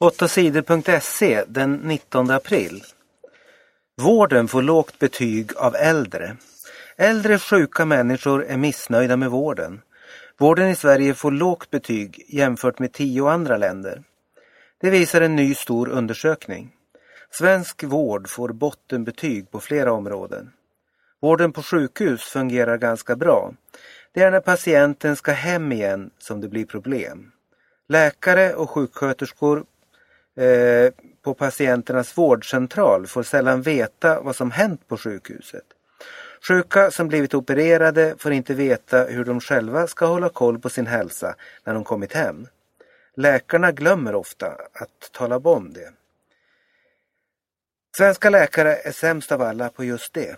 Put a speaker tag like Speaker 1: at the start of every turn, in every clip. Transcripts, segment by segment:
Speaker 1: 8sidor.se den 19 april. Vården får lågt betyg av äldre. Äldre sjuka människor är missnöjda med vården. Vården i Sverige får lågt betyg jämfört med tio andra länder. Det visar en ny stor undersökning. Svensk vård får bottenbetyg på flera områden. Vården på sjukhus fungerar ganska bra. Det är när patienten ska hem igen som det blir problem. Läkare och sjuksköterskor eh, på patienternas vårdcentral får sällan veta vad som hänt på sjukhuset. Sjuka som blivit opererade får inte veta hur de själva ska hålla koll på sin hälsa när de kommit hem. Läkarna glömmer ofta att tala om det. Svenska läkare är sämst av alla på just det.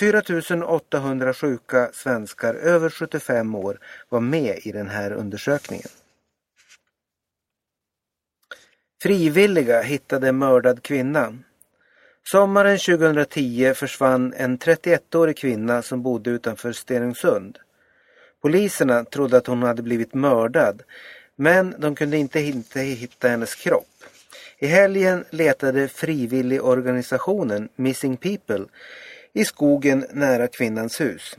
Speaker 1: 4 800 sjuka svenskar över 75 år var med i den här undersökningen. Frivilliga hittade mördad kvinna. Sommaren 2010 försvann en 31-årig kvinna som bodde utanför Stenungsund. Poliserna trodde att hon hade blivit mördad men de kunde inte hitta hennes kropp. I helgen letade frivilligorganisationen Missing People i skogen nära kvinnans hus.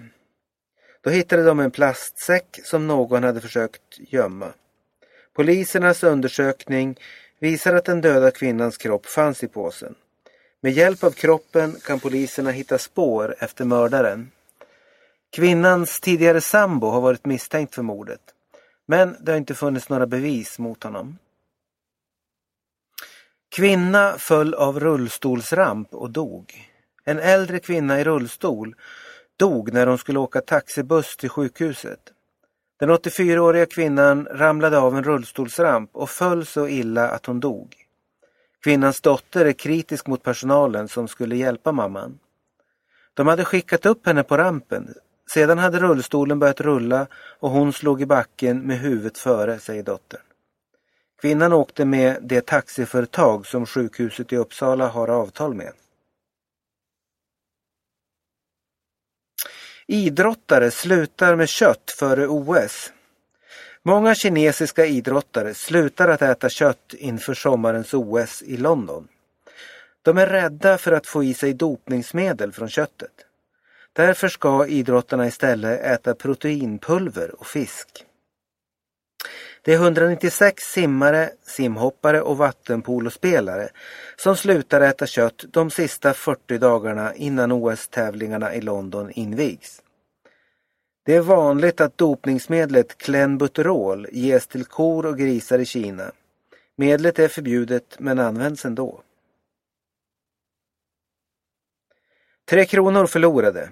Speaker 1: Då hittade de en plastsäck som någon hade försökt gömma. Polisernas undersökning visar att den döda kvinnans kropp fanns i påsen. Med hjälp av kroppen kan poliserna hitta spår efter mördaren. Kvinnans tidigare sambo har varit misstänkt för mordet. Men det har inte funnits några bevis mot honom. Kvinna föll av rullstolsramp och dog. En äldre kvinna i rullstol dog när hon skulle åka taxibuss till sjukhuset. Den 84-åriga kvinnan ramlade av en rullstolsramp och föll så illa att hon dog. Kvinnans dotter är kritisk mot personalen som skulle hjälpa mamman. De hade skickat upp henne på rampen. Sedan hade rullstolen börjat rulla och hon slog i backen med huvudet före, säger dottern. Kvinnan åkte med det taxiföretag som sjukhuset i Uppsala har avtal med. Idrottare slutar med kött före OS. Många kinesiska idrottare slutar att äta kött inför sommarens OS i London. De är rädda för att få i sig dopningsmedel från köttet. Därför ska idrottarna istället äta proteinpulver och fisk. Det är 196 simmare, simhoppare och vattenpolospelare som slutar äta kött de sista 40 dagarna innan OS-tävlingarna i London invigs. Det är vanligt att dopningsmedlet klenbuterol ges till kor och grisar i Kina. Medlet är förbjudet men används ändå. Tre kronor förlorade.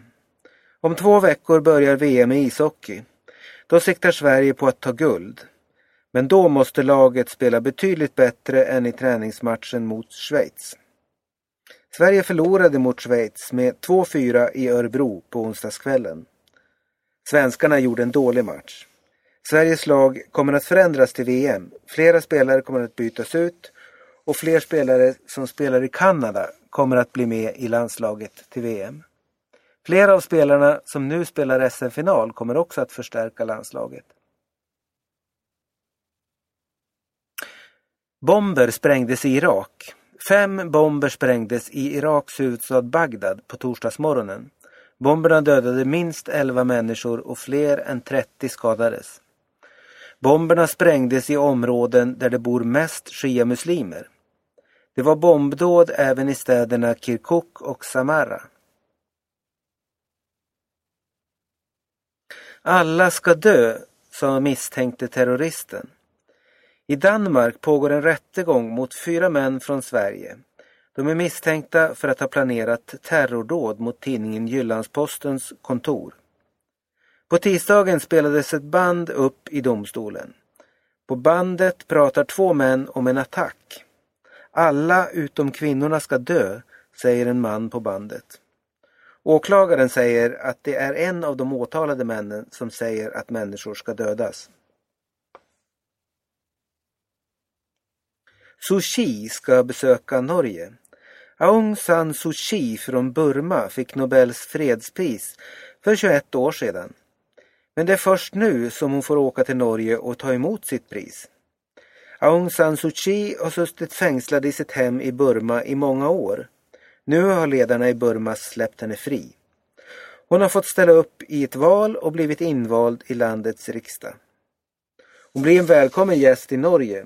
Speaker 1: Om två veckor börjar VM i ishockey. Då siktar Sverige på att ta guld. Men då måste laget spela betydligt bättre än i träningsmatchen mot Schweiz. Sverige förlorade mot Schweiz med 2-4 i Örebro på onsdagskvällen. Svenskarna gjorde en dålig match. Sveriges lag kommer att förändras till VM. Flera spelare kommer att bytas ut och fler spelare som spelar i Kanada kommer att bli med i landslaget till VM. Flera av spelarna som nu spelar SM-final kommer också att förstärka landslaget. Bomber sprängdes i Irak. Fem bomber sprängdes i Iraks huvudstad Bagdad på torsdagsmorgonen. Bomberna dödade minst 11 människor och fler än 30 skadades. Bomberna sprängdes i områden där det bor mest shia-muslimer. Det var bombdåd även i städerna Kirkuk och Samarra. Alla ska dö, sa misstänkte terroristen. I Danmark pågår en rättegång mot fyra män från Sverige. De är misstänkta för att ha planerat terrordåd mot tidningen Jyllandspostens kontor. På tisdagen spelades ett band upp i domstolen. På bandet pratar två män om en attack. Alla utom kvinnorna ska dö, säger en man på bandet. Åklagaren säger att det är en av de åtalade männen som säger att människor ska dödas. Suu Kyi ska besöka Norge. Aung San Suu Kyi från Burma fick Nobels fredspris för 21 år sedan. Men det är först nu som hon får åka till Norge och ta emot sitt pris. Aung San Suu Kyi har suttit fängslad i sitt hem i Burma i många år. Nu har ledarna i Burma släppt henne fri. Hon har fått ställa upp i ett val och blivit invald i landets riksdag. Hon blir en välkommen gäst i Norge.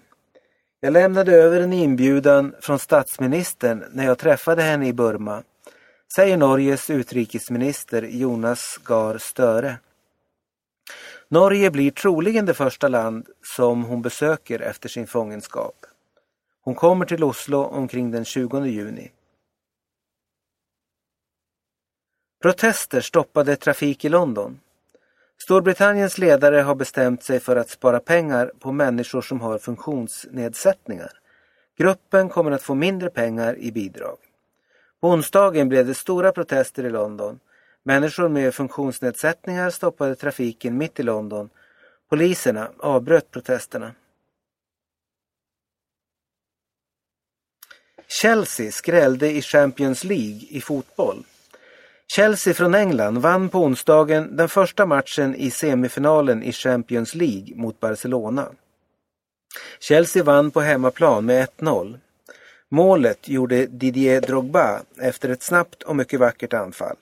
Speaker 1: Jag lämnade över en inbjudan från statsministern när jag träffade henne i Burma, säger Norges utrikesminister Jonas Gahr Støre. Norge blir troligen det första land som hon besöker efter sin fångenskap. Hon kommer till Oslo omkring den 20 juni. Protester stoppade trafik i London. Storbritanniens ledare har bestämt sig för att spara pengar på människor som har funktionsnedsättningar. Gruppen kommer att få mindre pengar i bidrag. På onsdagen blev det stora protester i London. Människor med funktionsnedsättningar stoppade trafiken mitt i London. Poliserna avbröt protesterna. Chelsea skrällde i Champions League i fotboll. Chelsea från England vann på onsdagen den första matchen i semifinalen i Champions League mot Barcelona. Chelsea vann på hemmaplan med 1-0. Målet gjorde Didier Drogba efter ett snabbt och mycket vackert anfall.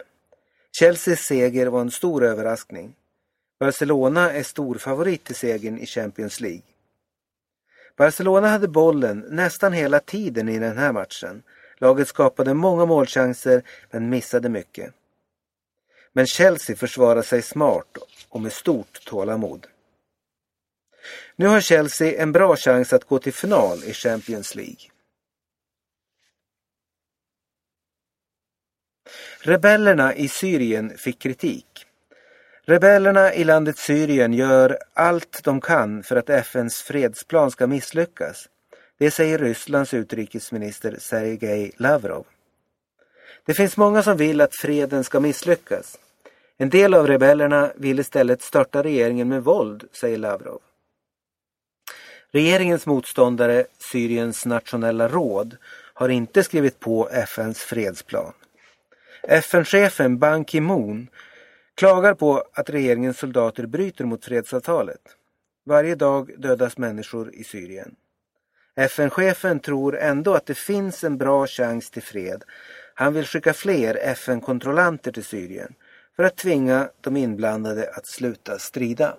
Speaker 1: Chelseas seger var en stor överraskning. Barcelona är storfavorit till segern i Champions League. Barcelona hade bollen nästan hela tiden i den här matchen Laget skapade många målchanser men missade mycket. Men Chelsea försvarade sig smart och med stort tålamod. Nu har Chelsea en bra chans att gå till final i Champions League. Rebellerna i Syrien fick kritik. Rebellerna i landet Syrien gör allt de kan för att FNs fredsplan ska misslyckas. Det säger Rysslands utrikesminister Sergej Lavrov. Det finns många som vill att freden ska misslyckas. En del av rebellerna vill istället störta regeringen med våld, säger Lavrov. Regeringens motståndare, Syriens nationella råd, har inte skrivit på FNs fredsplan. FN-chefen Ban Ki-Moon klagar på att regeringens soldater bryter mot fredsavtalet. Varje dag dödas människor i Syrien. FN-chefen tror ändå att det finns en bra chans till fred. Han vill skicka fler FN-kontrollanter till Syrien för att tvinga de inblandade att sluta strida.